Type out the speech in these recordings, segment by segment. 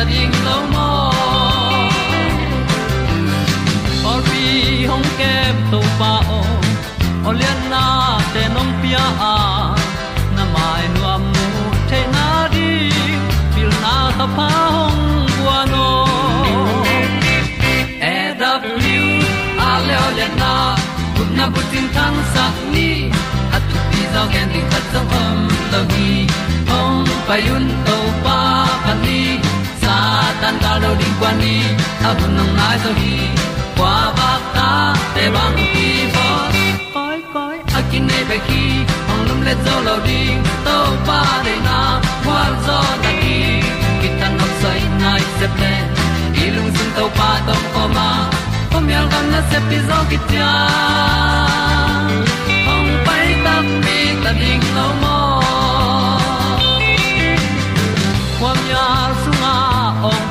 ta ding lo mo or pi hong kem to pa o olian na te nong pia. A na mai nu amu te na di pil na ta pa hong bua no e da blue a le olian na kun na bu tin tan sa ni at tu pi zo gen di khat zo om lo gi hong pa yun to tan da lo ding kwan ni a bu nang mai zo ba ta để băng đi bo koi koi a này nei khi ki lum le zo lo ding to pa na, qua zo na đi. Ki tan nok sai nai se ple lung sun to pa tom ko ma. Pom yal gam na se pi zo ki tia ta mi ta ding lo mo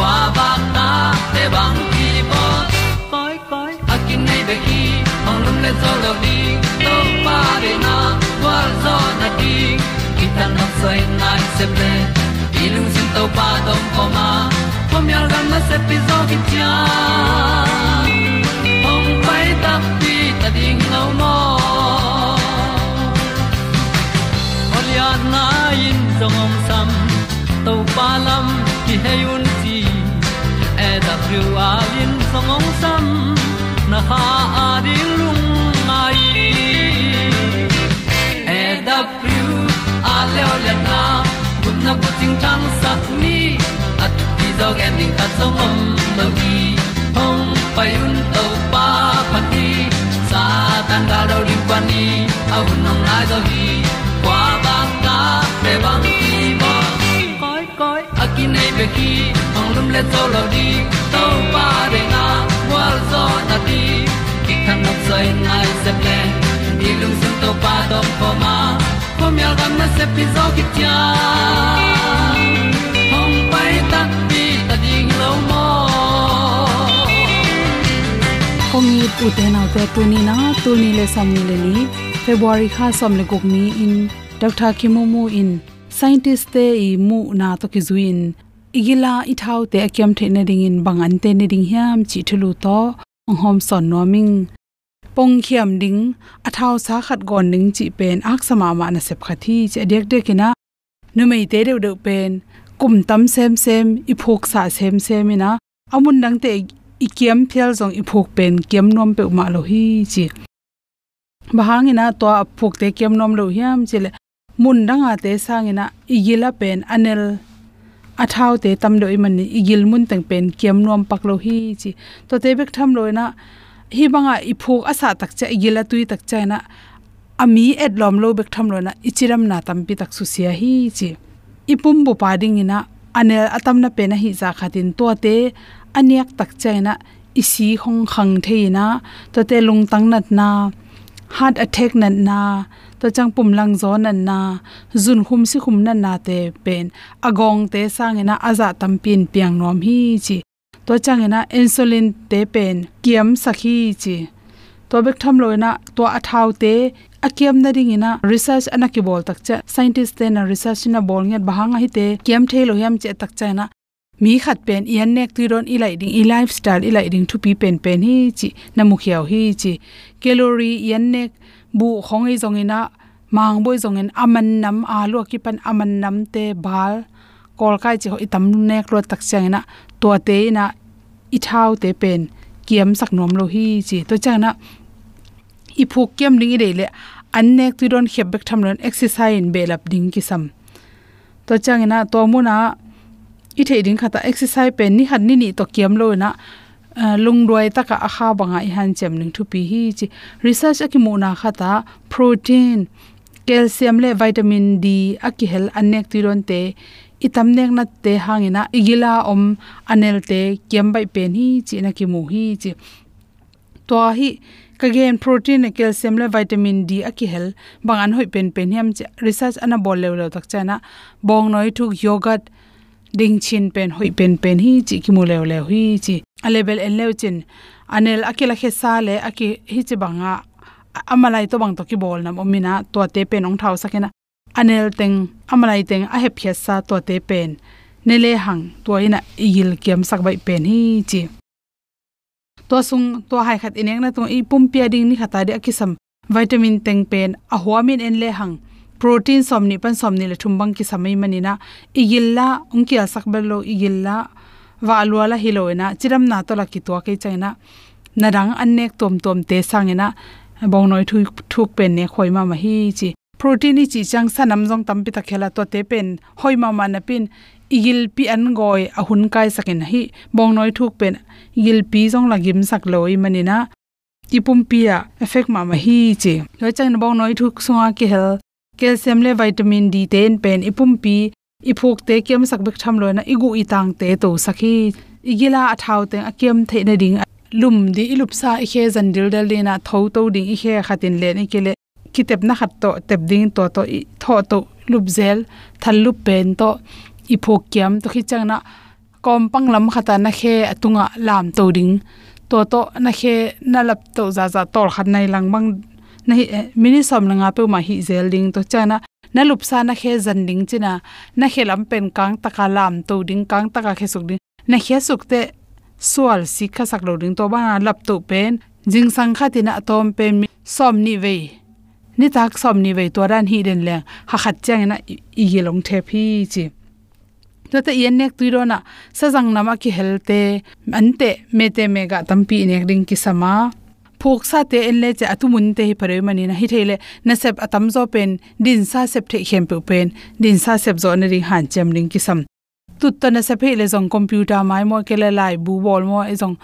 kwa ba ta te bang ki bo koi koi a kin nei be ki ong lum le zo lo di to pa de na kwa zo na di ki ta na sai nai se ple i lung sin to pa tom ko ma. Pom yal gam na se pi zo ki tia ong pai ta pi ta ding lo mo Olia na in zong om sam to pa lam ki hay un ti e da thru a lin song om sam na ha a di lung mai e da thru a le o le na kun na ko ting tang sat ni at ti dog ending ta song om no gi hong pai un to pa pa ti sa tan da do ri pa ni au nong lai do gi kwa ba ta pe bang ki mo koi koi akin nei be ki le to lo di to pa de na wa zo na di ki kan nok sai nai se ple ni lung sun to pa do po ma. Po mi al gam na se pi zo ki tia hong pai ta pi ta ding lo mo komi uten autte tuni na tuni le samni le ni february kha som le gok ni in. Dr kimumu in. Scientist te i mu na to ki zuin igila i thau te akyam the na ding in bang an te ne ding hiam, chi thulu to, ong hom son noming pong khiam ding a thau sa khat gon ning chi pen, ak sama ma na sep khathi che dek dek ina nu mei te de de pen, kum tam sem sem i phok sa sem sem ina. Amun dang te i kiam phial jong i phok pen, kiam nom pe ma lo hi, chi. Bahangina to phok te kiam nom lo hiam chile mun danga te sangina igila pen anel athau te tam doi man ni igil mun teng pen kiam nom pak lo hi chi to te bek tham loina hi banga i phok asa tak cha igila tui tak cha na ami et lom lo bek tham loina ichiram na tam pi tak su sia hi chi ipum bu pa ding ina anel atam na pe na hi za khatin to te aniak tak chaina isi hong khang theina to te lung tang nat na heart attack nat na to chang pum lang zo nan na zun khum si khum nan na te pen. Agong te sangena aza tam pin piang nom hi chi. To changena insulin te pen, kiam sakhi chi. To bek tham loina to athau te, akiam na ring ina research anaki bol tak cha. Scientist te na research na bol nget bahanga hi te, kiam thelo yam che tak cha na mi khat pen, ian nek ti ron ilai ding, i lifestyle ilai ding thu pi pen pen hi chi na mukhiaw hi chi. Calorie ian nek bu khong ei zong ina mang boi zong en aman nam, a lu ki pan aman nam te bal, kol kai chi ho itam nek lo tak chang ina to te ina i thau te pen, kiam sak nom lo hi chi. To chang na i phu kiam ding i de le, an nek tu don khep bek tham ron exercise in be lap ding ki sam. To chang ina to mu na i the ding khata exercise pen ni han ni ni to kiam lo na lung roi taka a kha banga i han chem ning thu pi hi chi research aki mu na khata protein, calcium le vitamin d aki hel anek ti ron te itam nek na te hangina igila om anel te kem bai pen hi chi na ki mu hi chi. To hi kagen protein, calcium le vitamin d aki hel bangan hoi pen pen hiam research ana bol le lo tak chana bong noi thuk yogurt ding chin pen hoi pen pen hi chi ki mu le le hi chi level en leuchin anel akila khe sa le aki hi chi banga, amalai to bang to ki bol nam omina to te pen ong thau sakena. Anel teng, amalai teng, a hep khe sa to te pen. Nele hang to ina igil kem sak bai pen hi chi to sung to hai khat ineng na to i pum pia ding ni khata de akisam vitamin teng pen, a huamin en le hang. Protein somni pan somni le thumbang ki samai manina. Igilla ungkia sakbelo igilla wa alwala hiloina, chiram na to la ki to ke chaina narang annek tom tom te sangena bong noi thu thuk pen ne khoi ma hi chi. Protein ni chi chang sanam jong tam pi ta khela to te pen, hoi ma na pin, igil pi an goi a hun kai sakin hi bong noi thuk pen, igil pi jong la gim sak loi manina na ipum pia effect ma ma hi chi. Lo chang bong noi thuk sunga ki hel, calcium le vitamin d ten pen, ipum pi iphok te kem sak bek tham lo na igu itang te to sakhi. Igila athau te akem the na ding. Lum di ilup sa i khe zan dil dal na tho to ding i khe khatin le ni kele. Kitep na khat to, tep ding to to i, tho to lup zel, thal lup pen to i phok kiam to khi chang na kom pang lam khata na khe atunga lam to ding. To to na khe na lap to za za tor khat nai lang bang na hi eh, mini som langa pe ma hi zel ding. To chana na lupsa na khe zanding china, na khe lam pen kang taka lam to ding kang taka khe suk ding. Na khe suk te sual si kha sak lo ding to ba na lap to pen. Jing sang kha tina atom pen som ni ve ni tak som ni ve to ran hi den le ha khat chang na i ye long the phi chi. To ta yen nek tu ro na sa jang nama ki helte ante me te me ga tampi nek ding ki sama phok sa te en le che atumun te hi pare mani na hi thele na sep atam zo pen, din sa sep the khem pe pen, din sa sep zo na ring han chem ring kisam. Tut ta na sep le jong computer mai mo ke le lai bu bol mo e jong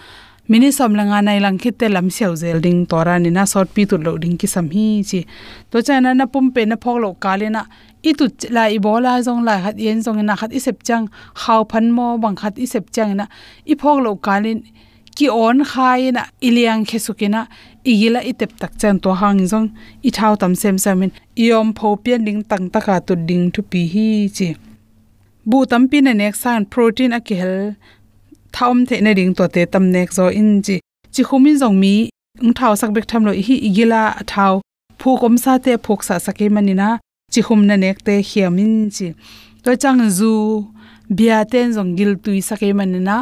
mini som la nga nai lang khit te lam seu zel ding tora ni na sort pi tu lo ding kisam hi chi. To cha na na pum pe na phok lo ka le na i tu la i bola jong la hat yen jong na khat i sep chang khaw phan mo bang khat i sep chang na i phok lo ka le ki on khai na iliang khesukina igila itep tak chan to hang jong i thau tam sem samin, iom pho pian ding tang taka tu ding tu pi hi chi. Bu tam pi na nek san protein a kel thaum the na ding to te tam nek zo in chi. Chi khumin jong mi ung thau sak bek tham lo hi igila thau phu kom sa te phok sa sake manina chi khum na nek te hiamin chi. To chang zu, bia ten jong gil tui sake manina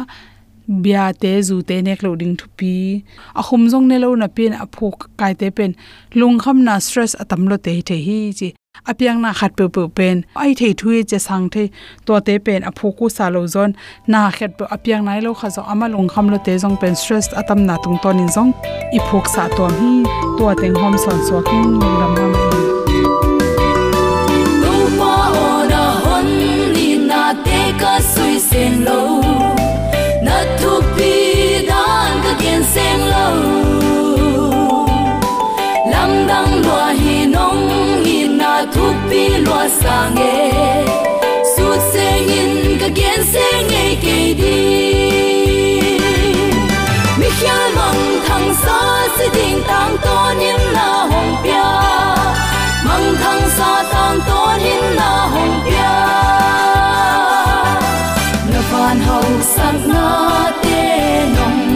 bia te zu te nek lo ding thu pi. A khum jong ne lo na pin a phok kai te pen. Lung kham na stress atam lo te the hi chi. A piang na khat pe pe pen. Ai thei thui e che sang the. To te pen a phoku sa lo zon. Na khat pe a piang nai lo kha zo ama lung kham lo te jong pen stress atam na tung ton in jong i phok sa to hi. To teng hom son so king ram ram te ka sui sen lo. yên sen lo lam dang loa hi nong hi na thu pi lo sa nge su se in ka gen se nge ke di mi khia mong thang sa si ding tang to nim na hong pia. Mong thang sa tang to nim na hong pia. Na van hậu sang na te nong.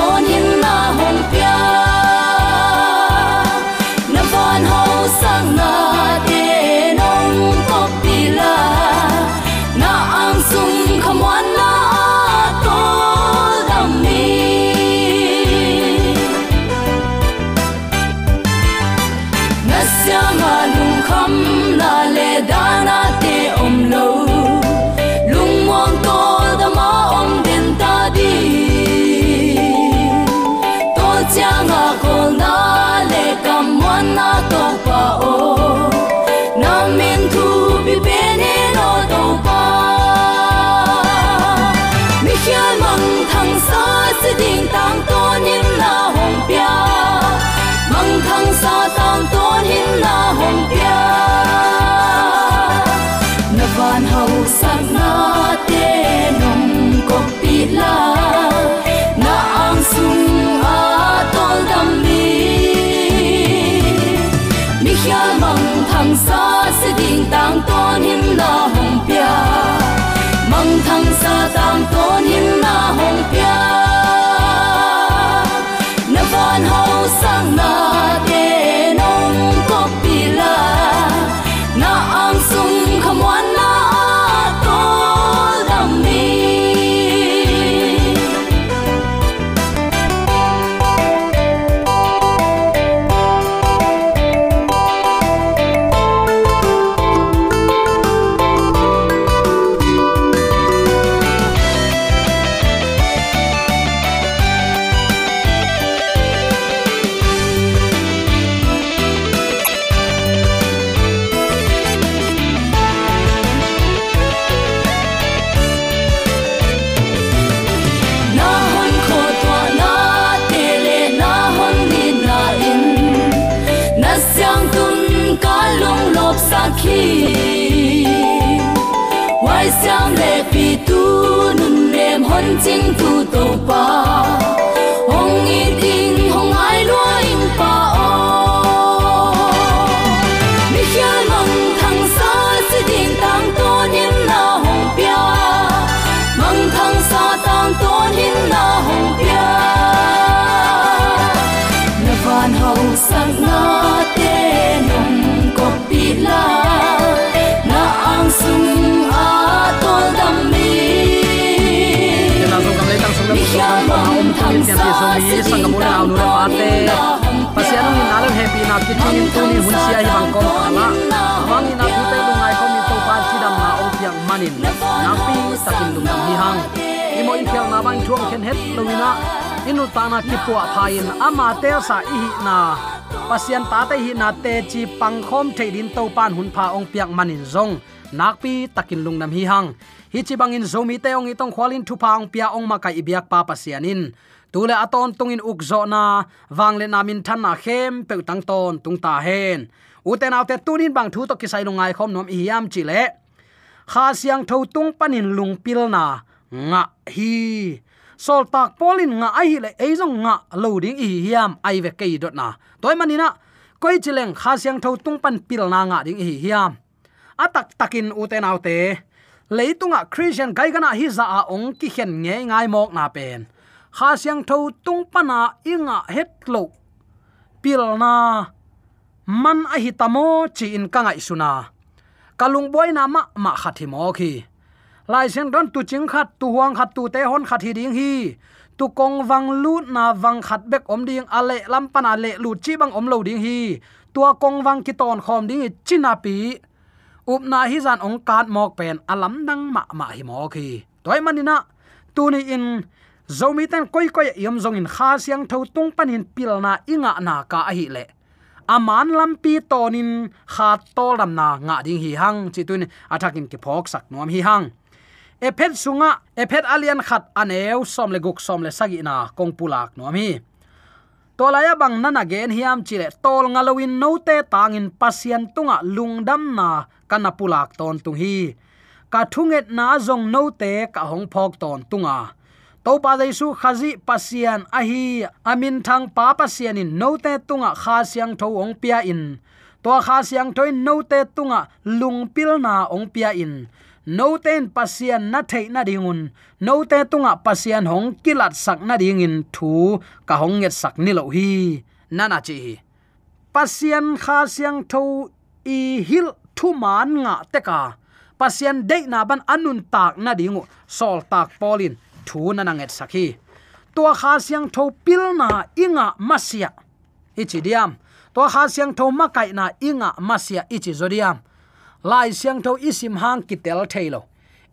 van hau sak na te nong ko pi la. Na ang sung a tol dam mi mi khia mang thang sa se ding tang ton him na hong pia. Mang thang sa tang ton lem hon ching tu to sa pian pi so si mi sang ding kam na tang nu pa te pasian ni nalam happy na ki tin tu ni hun sia hi bang kom ala awang ni na tu te lu ngai kom ni to pa chi dam na o piang manin na pi takin lum dam hi hang imo in khel na bang thuang khen het luina inu tana ki pu phain ama te sa i hi na pasian ta te hi na te chi pang khom theidin to pan hun pha ong piang manin zong nakpi takin lung nam hi hang hi chi bangin zomi te ong itong khwalin thu pang pia ong ma kai ibyak pa pasianin. Tule aton tungin ukzo na wangle namin than na khem pe tang ton tung ta hen. Uten autte tunin bang thu to kisai lungai khom nom i yam chi le. Kha siang tho tung panin lung pil na nga hi. Sol tak polin nga ai le ei zong nga loading i hiam ai ve kei dot na. Toy manina koi chileng kha siang tho tung pan pil na nga ding hi hiam. Atak takin uten autte leitunga christian gaigana hi za a ong ki khen nge ngai mok na pen. Kha siang tho tung pana inga het lo. Pil na man a hi tamo chi in kangai suna kalung boy na ma ma khathi mo khi. Lai sen don tu ching khat, tu huang khat, tu te hon khat hi ding hi. Tu kong wang lu na wang khat bek om ding ale lam pana le lu chi bang om lo ding hi. Tua kong wang ki ton khom ding china pi up na hi zan ong kat mok pen alam dang ma ma hi mo khi toy manina tu ni in zomi ten koi koi yom zong in kha siang tho tung panin pil na inga na ka a hi le. Aman lampi tonin kha tol ram na nga ding hi hang, chi tun athakin ki phok sak nom hi hang. Ephet sunga ephet alian khat anew som le guk som le sagi na kong pulak nom hi tolaya bang nana gen hiam chile. Tol ngalawin note tangin Pasien tunga lungdam na kana pulak ton tung hi. Ka thunget na zong note ka hong phok ton tunga. To pa jaisu khazi pasian ahi, amin thang pa pasian in note tunga kha siang tho ong pia in. To kha siang thoi note tunga lungpil na ong pia in no ten pasian na thei na dingun no te tunga pasian hong kilat sak na dingin thu. Ka hong nge sak ni lo hi. Nana chi pasian kha siang tho i hil thu man nga te ka. Pasian de na ban anun tak na dingu sol tak polin thu na nanget sakhi tua kha siang tho pil na inga masia ichi diam. Tua kha siang tho ma kai na inga masia ichi zodiam lai siang tho isim hang kitel thailo.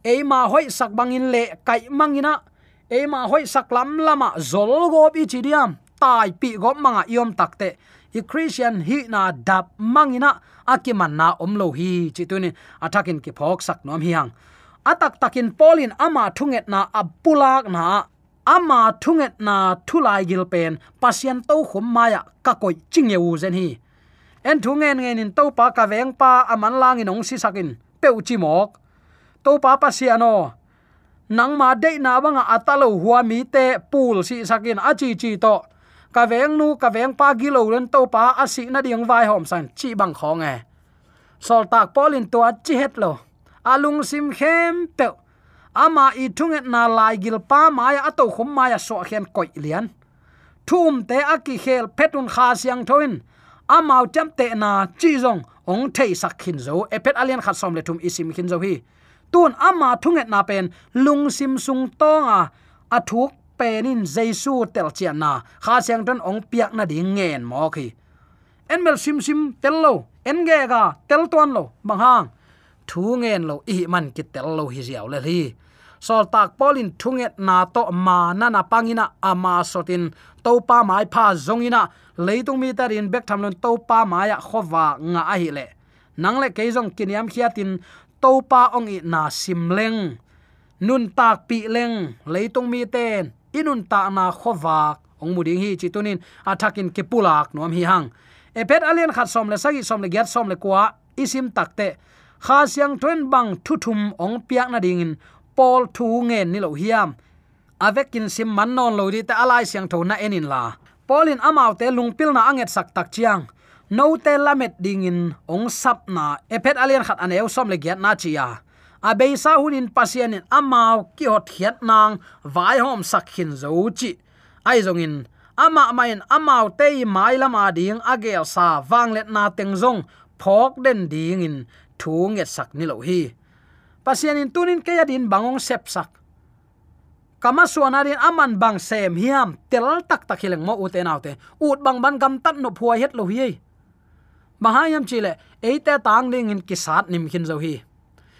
Eima hoi sak bangin le kai mangina. Eima hoi sak lam lama zol go bi chidiam tai pi go manga yom takte i christian hi na dap mangina. Akiman na omlo hi chituni atakin ki phok sak nom hiang atak takin polin ama thunget na apulak na. Ama thunget na thulai gil pen. Pasien to khum maya ka koi ching u zen hi en thu ngen ngen in to pa ka veng pa aman lang in ong si sakin. Pe uchi mok. To pa pa si ano. Nang ma de na banga atalo huwa mi te pul si sakin a chi chi to. Ka veng nu, ka veng pa gilo len to pa asi na ding vai hom san chi bang khong e sol tak polin to chi het lo. Alung sim khem pe ama i thunget na lai gil pa maya ato khum maya so khen koi lian. Thum te aki khel petun kha siang thoin amau cham te na chi zong ong thei sak khin zo. Epet alian khat som le thum isim khin zo hi. Tun ama thunget na pen lung sim sung tonga. Athuk penin jesu tel chian na. Kha siang ton ong piak na ding ngen mo khi. En mel sim sim tel lo. En ge ga tel ton lo. Bang hang. Thu ngen lo i man ki tel lo hi ziaw le hi sol tak polin thunget na to ma na na pangina ama sotin. Topa mai pha zongina leitung mi tarin bek thamlon to pa maya khowa nga a hi le. Nang le ke kiniam khiatin to pa ong i na simleng nun tak pi leng. Leitung mi ten. Inun ta na khowa. Ong muding hi chitunin athakin kepulak nom hi hang. Epet alien khat som le sagi som le gyat som le kwa. Isim takte kha siang twen bang thuthum ong piak na ding in. Pol thu nge ni lo hiam. Avekin sim man non lo ri ta alai siang tho na enin la polin amau te lungpil na anget sak tak chiang. No te lamet dingin, ong sap na. Epet alien khat aneu som le gyat na chia abei sa hunin pasien in amau ki hot hiat nang vai hom sakhin zo chi. Ai zong in ama main amau te mai lama ding agel sa wanglet na teng zong. Phok den ding in thu nge sak ni lo hi. Pasien in tunin ke yadin bangong sep sak kama suana rin aman bang sem hiam, tel tak tak hileng mo uten autte ut bang ban gam tat no phua het lo hi mahayam chile eite tang ding in kisat nim khin zo hi.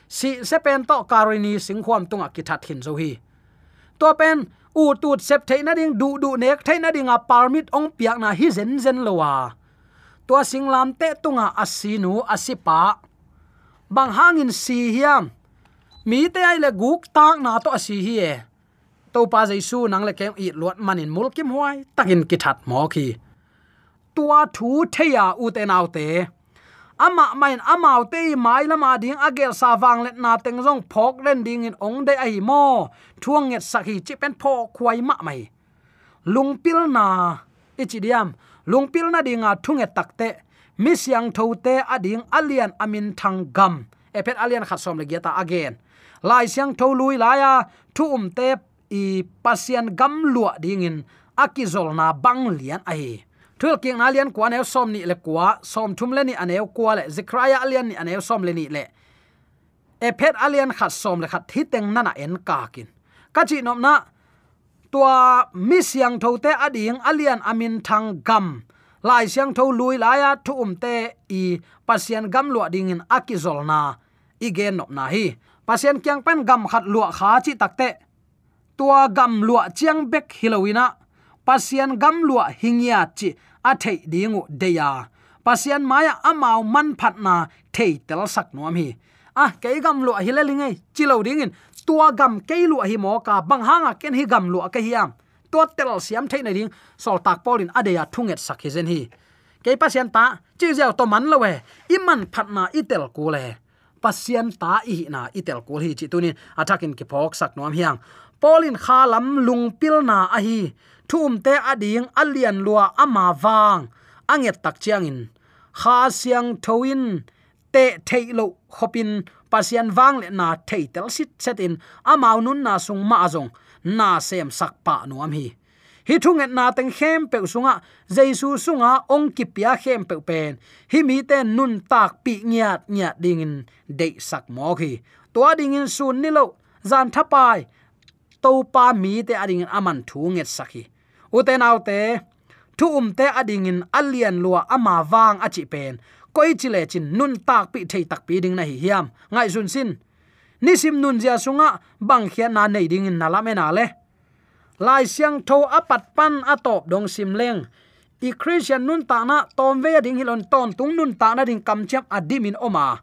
Si, se pen to karini singkhwam tunga ki that hin zo hi. To pen, u tut sep theina ding, du du nek theina ding a permit ong piak na hi zen zen lowa to singlam te tunga asinu asipa bang hangin si hiam. Mi te ai le guk tak na to asi hi e to pa jaisu nang le kem i lot manin mul kim huai takin ki that mo khi tua thu theya u te nau te ama main amau te mai lama ding agel sa wang let na teng jong phok len ding in ong de ai mo thuang nget sakhi chi pen pho khwai ma mai lungpil na ichidiam lungpil na dinga thunge takte mi siang thote ading alian amin thang gam. Epet alian khasom le giata again lai siang tho lui laya thu um te i pasian gam lua dingin akizol na bang lian ai. Thul king na lian kwa ne som ni le kwa, som thum le ni aneu kwa le, zikraya alian ni aneu som le ni le. Epet alian khat som le khat thi teng nana en ka kin ka chi nom na, tua mi siang tho te ading alian amin thang gam. Lai siang tho lui laya thu um te i pasian gam lua ding in akizol na. Igen nop na hi. Pasian kyang pen gam khat lua kha chi takte tua gam lua chiang bek hilowina pasien gam lua hingya chi a thei dingu deya. Pasien maya amau man phat na thei tel sak nuam hi. A ke gam lua hilelingai chilo dingin tua gam ke lua hi mo ka bang hanga ken hi gam lua ka hiam tua tel siam thei na ding, sol tak polin adeya thunget sak hi zen hi. Ke pasien ta, chi zeu to man lowe iman phat na itel kule pasian ta i na itel kul hi chi tunin attacking ki phok sak nom hiang polin khalam lung pil na a hi thum te ading alian lua ama wang anget tak chiang in. Kha siang thoin te thailo khopin pasian wang le na thei tel sit set in, amau nun na sung ma azong na sem sak pa nuam hi. Hi thung et na teng khem pe sunga jesu sunga ong ki pia khem pe pen. Hi mi te nun tak pi ngiat ngiat ding in de sak mo khi to ding in sun ni lo, zan thapai to pa mi te ading aman thu nge sakhi u te nau te, thu um te ading in alian lua ama wang achi pen. Koi chile chin nun tak pi thei tak pi ding na hi hiam. Ngai jun sin, nisim nun zia sunga, bang khia na nei ding in nala me na le. Lai siang tho apat pan atop dong sim leng. I christian nun ta na, tom ve ding hilon ton tung nun ta na ding kam chap adimin oma.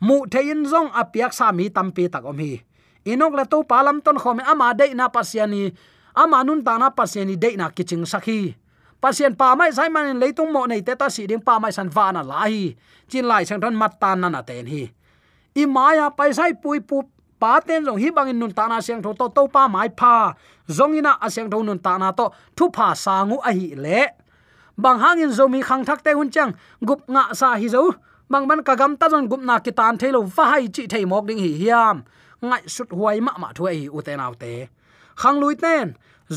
Mu thein zong apiak sa mi tampi tak om hi inok la to palam ton khom e ama de na pasiani, ama nun ta na pasiani de na kiching sakhi. Pasien pa mai sai man leitung mo nei te ta si ding pa mai san va na lai. Chin lai sang thon mat tan na na ten hi. I maya pai sai pui pu, pa ten jong hi bangin nun ta na siang tho to to pa mai pha. Zong ina asyang tho nun ta na to, thu pha sangu a hi le. Bang hangin zomi khang thak te hun chang, gup nga sa hi zo. Bang ban ka gam ta jon gup na ki tan thailo va hai chi thei mok ding hi hiam ngai sut huai ma ma thu ai u te nau te. Khang lui ten,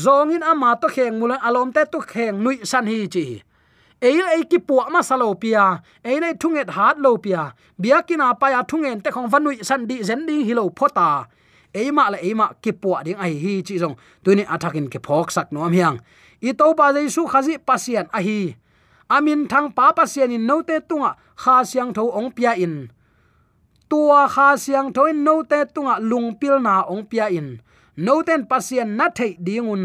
zong in ama to kheng mulan alom te to kheng nui san hi chi. Ei ei ki pu ma salo pia, ei nei thunget hat lo pia, bia kina pa ya thungen te khong vanui san di zen ding hi lo phota ei ma la ei ma ki pu ding ai hi chi jong tuini athakin ke phok sak nom hiang. I to pa su khazi pasian a hi. Amin thang pa pasian in note tunga, kha siang tho ong pia in tua kha siang thoi no te tunga lungpil na ong pia in. Noten pasien na thei dingun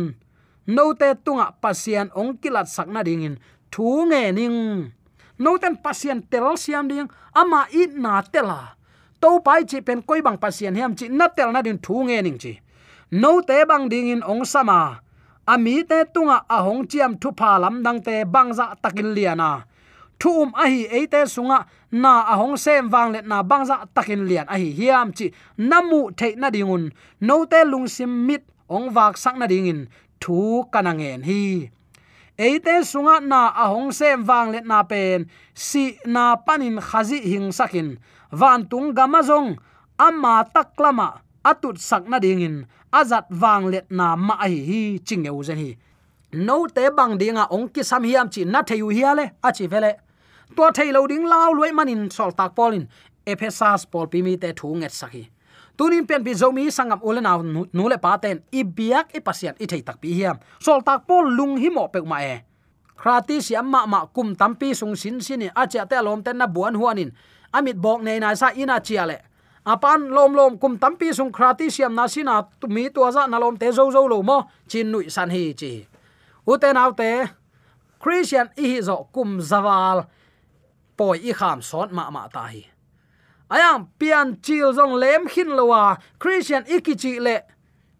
note tunga pasien ong kilat sakna dingin thu nge ning. Noten pasien tel siam ding, ama i na tela to pai chi pen koi bang pasien hem chi na tel na din thu nge ning chi. No te bang dingin ong sama. Ami te tunga ahong chiam thu pha lam dang te bangza takin liana thum a hi eite sunga, na ahong sem wang let na bangza takin lian a hi hiam chi namu the na dingun. No te lungsim mit, ong wak sak na dingin, thu kanangen hi. Eite sunga, na ahong sem wang let na pen, si na panin khazi hing sakin. Van tung gamazong amma taklama atut sak na dingin, azat wang let na ma hi hi chingeu zen hi. No te bang dinga ong ki sam hiam chi na theyu hiale, a chi vele to thailo ding law loi manin sol tak polin. Ephesas pol pi mi te thu nget sakhi tunin pen bi zomi sangam ule na nu le pa ten. I biak, i pasian, i thei tak pi hiam. Sol tak pol lung hi mo pek ma e. Krati siam ma ma kum tampi sung sin sin a cha te lom ten na buan huanin. Amit bok nei na sa ina chia le. Apan lom lom kum tampi sung krati siam na sina, tu mi tu za na lom te zo zo lo mo. Chin nui san hi chi. Uten autte christian i hi zo kum zawal poi i kham son ma ma ta hi. Ayam pian chil zong lem khin lowa christian ikichi le.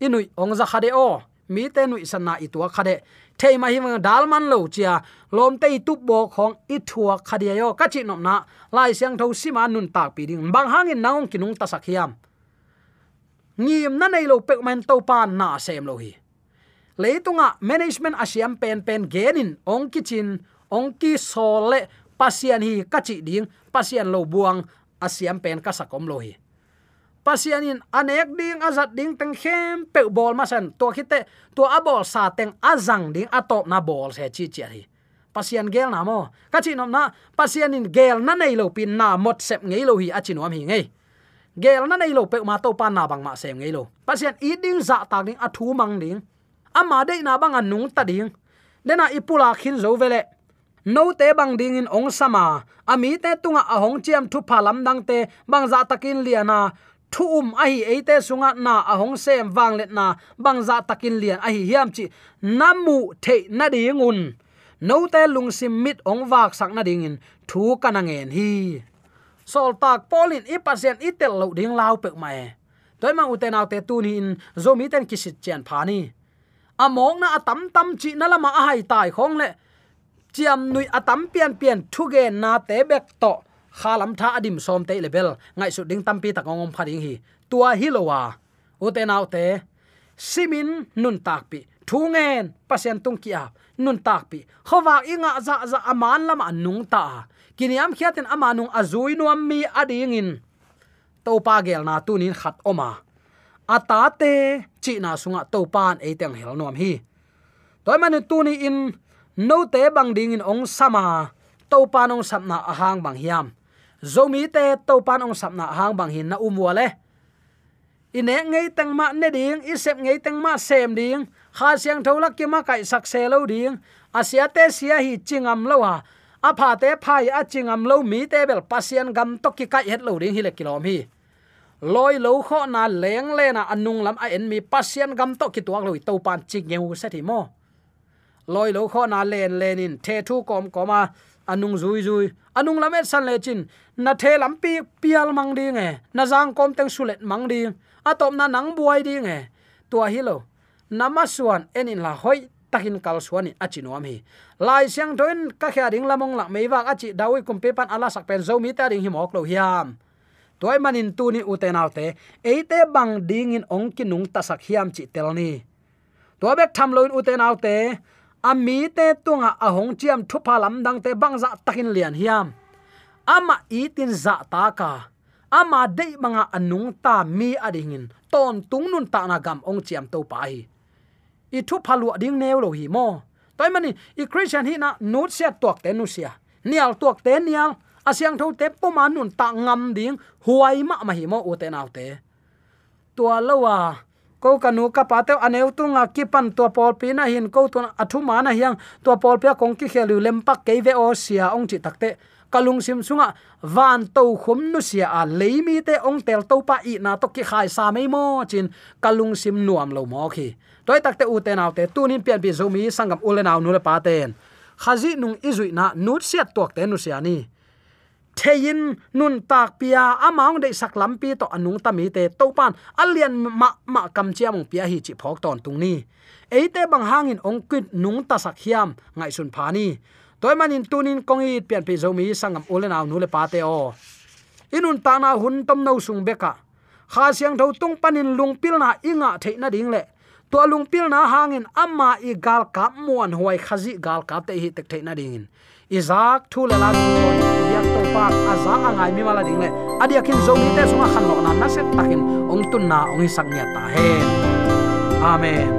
Inui ong za khade o. Mi te nui sana i tua khade. Thei ma hi mang dalman lo chia. Lom te tu bo khong i thua khade yo. Ka chi nom na. Lai siang tho sima nun tak pi ding. Bang hangin naung kinung ta sakhiam ngim na nei lo pek man to pan na sem lo hi. Leitunga management asiam pen pen genin. Ong kichin ong ki sole pasian hi kachi ding, pasian lo buang, asiam pen ka sakom lo hi. Pasian in anek ding, azat ding, teng khem, pe bol ma san to khite to abol sa teng azang ding, atop na bol se chi chi hi. Pasian gel na mo. Kachi nom na, pasian in gel na nei lo pin na mot sep ngei lo hi, achi nom hi ngei. Gel na nei lo pe ma to pa na bang ma sem ngei lo. Pasian i ding za tak ding athu mang ding. Ama de na bang anung ta ding. Dena ipula khin zo vele no te bang ding in ong sama ami à, te tunga ahong à, chiam thu phalam dang te bang za dạ takin liana thu um a à, dạ hi eite sunga na ahong sem wang let na bang za takin lian a hi hiam chi namu the na dingun no te lung sim mit ong wak sak na ding in. Thu kanangen hi. Sol tak polin i pasien itel lo ding lau pek mai toy ma uten autte tu ni in zomi ten kisit chen phani among na atam tam chi na lama a hai tai khong le chiam nui atam pian pian thuge na te bek to. Khalam tha adim som te level. Ngai su ding tampi ta ngom phading hi. Tua hilowa ute nau te. Simin nun tak pi. Thu pasien tung kia nun tak pi. Khowa inga za za aman lama nung ta kiniam khiaten amanung azui nuam mi ading in. To gel na tunin khat oma. Ata te chi na sunga topan e teng hel nuam hi. Toy manu tu ni in no te bang ding in ong sama to panong sapna ahang bang hiam. Zomi te to panong sapna ahang bang hin na umwale ine ngei tang ma ne ding isep ngei tang ma sem ding. Kha siang tholak ki ma kai sak se lo ding. Asia te sia hi chingam lo ha. Apha te phai a chingam lo mi te bel pasian gam to ki kai het lo ding hi le kilom hi. Loi lo kho na leng le na anung lam a en mi pasian gam to ki tuang lo to pan chik ngeu se thi mo loi lo kho na len len in the thu kom koma, anung zui zui. Anung lamet san le chin, na the lam pi, pial mang ding e na jang kom teng sulet mang ding atom na nang buai ding e tua hi lo namasuan enin la hoi, takin kal suani achinuam hi. Lai siang doin ka kha ding lamong lak meiwak achi dawi kum pe pan ala sak pen zo mi ta ding hi mok lo hiam. Toy manin tu ni uten autte eite bang ding in ong kinung ta sak hiam chi telni to bek tham loin uten autte ami te tunga ahong chiam thupa lam dang te bangza takin lian hiam. Ama itin za ta ka. Ama de manga anung ta mi adingin. Ton tung nun ta na gam ong chiam to pa hi. I thu phalu ding neu lo hi mo. Toy mani, i christian hi na nut sia tok te nu sia. Nial tok te nial. Asyang tho te po man nun ta ngam ding. Huai ma ma hi mo u te nau te. Tua lowa ko kanu ka pate aneu tu nga kipan to pol pi na hin. Ko tu athu ma na hiang. To pol pia kong ki khelu lempak ke ve o sia ong chi takte. Kalung sim sunga, van to khum nu sia a leimi te ong tel to pa i na to ki khai sa mai mo chin. Kalung sim nuam lo mo khi. Toy takte u te naw te tunin pian pi zomi sangam ule naw nu le pa ten. Khazi nung izui na nut sia tok te nu sia ni thein nun tak pia amaung de sak lampi to anung tami te to pan alian ma ma kam chiam pia hi chi phok ton tung ni. Eite bang hangin ong kit nung ta sak hiam, ngai sun phani toy manin tunin kongi pian pi zomi sangam ulen aw nule pate o. Inun ta na hun tom no sung beka kha siang tho tung panin lung pil na inga theina ding le. To lung pil na hangin amma i gal kap muan huai khazi gal kap te hi tek theina ding in. Izak thu la lan ko yak to aza angai mi mala dingle. Adia khin zo mi te sunga khan lo na na set takin ong tun na, ong isak nya ta he amen.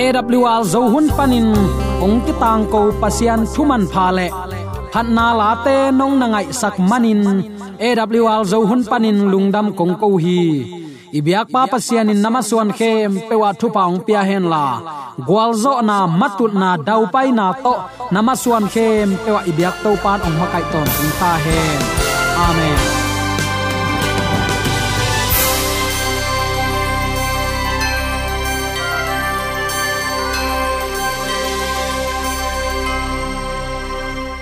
AWR zo hun panin ong ki tang ko pasian thuman pha le. Phat na la te nong na ngai sak manin AWR zo hun panin lungdam kong ko hi ibyak pa pasian in namaswan khe, pewa thu paung pia hen la. Gwalzo na matut na dau pai na to namaswan khem pewa ibyak to pan ong makai ton ta hen. Amen.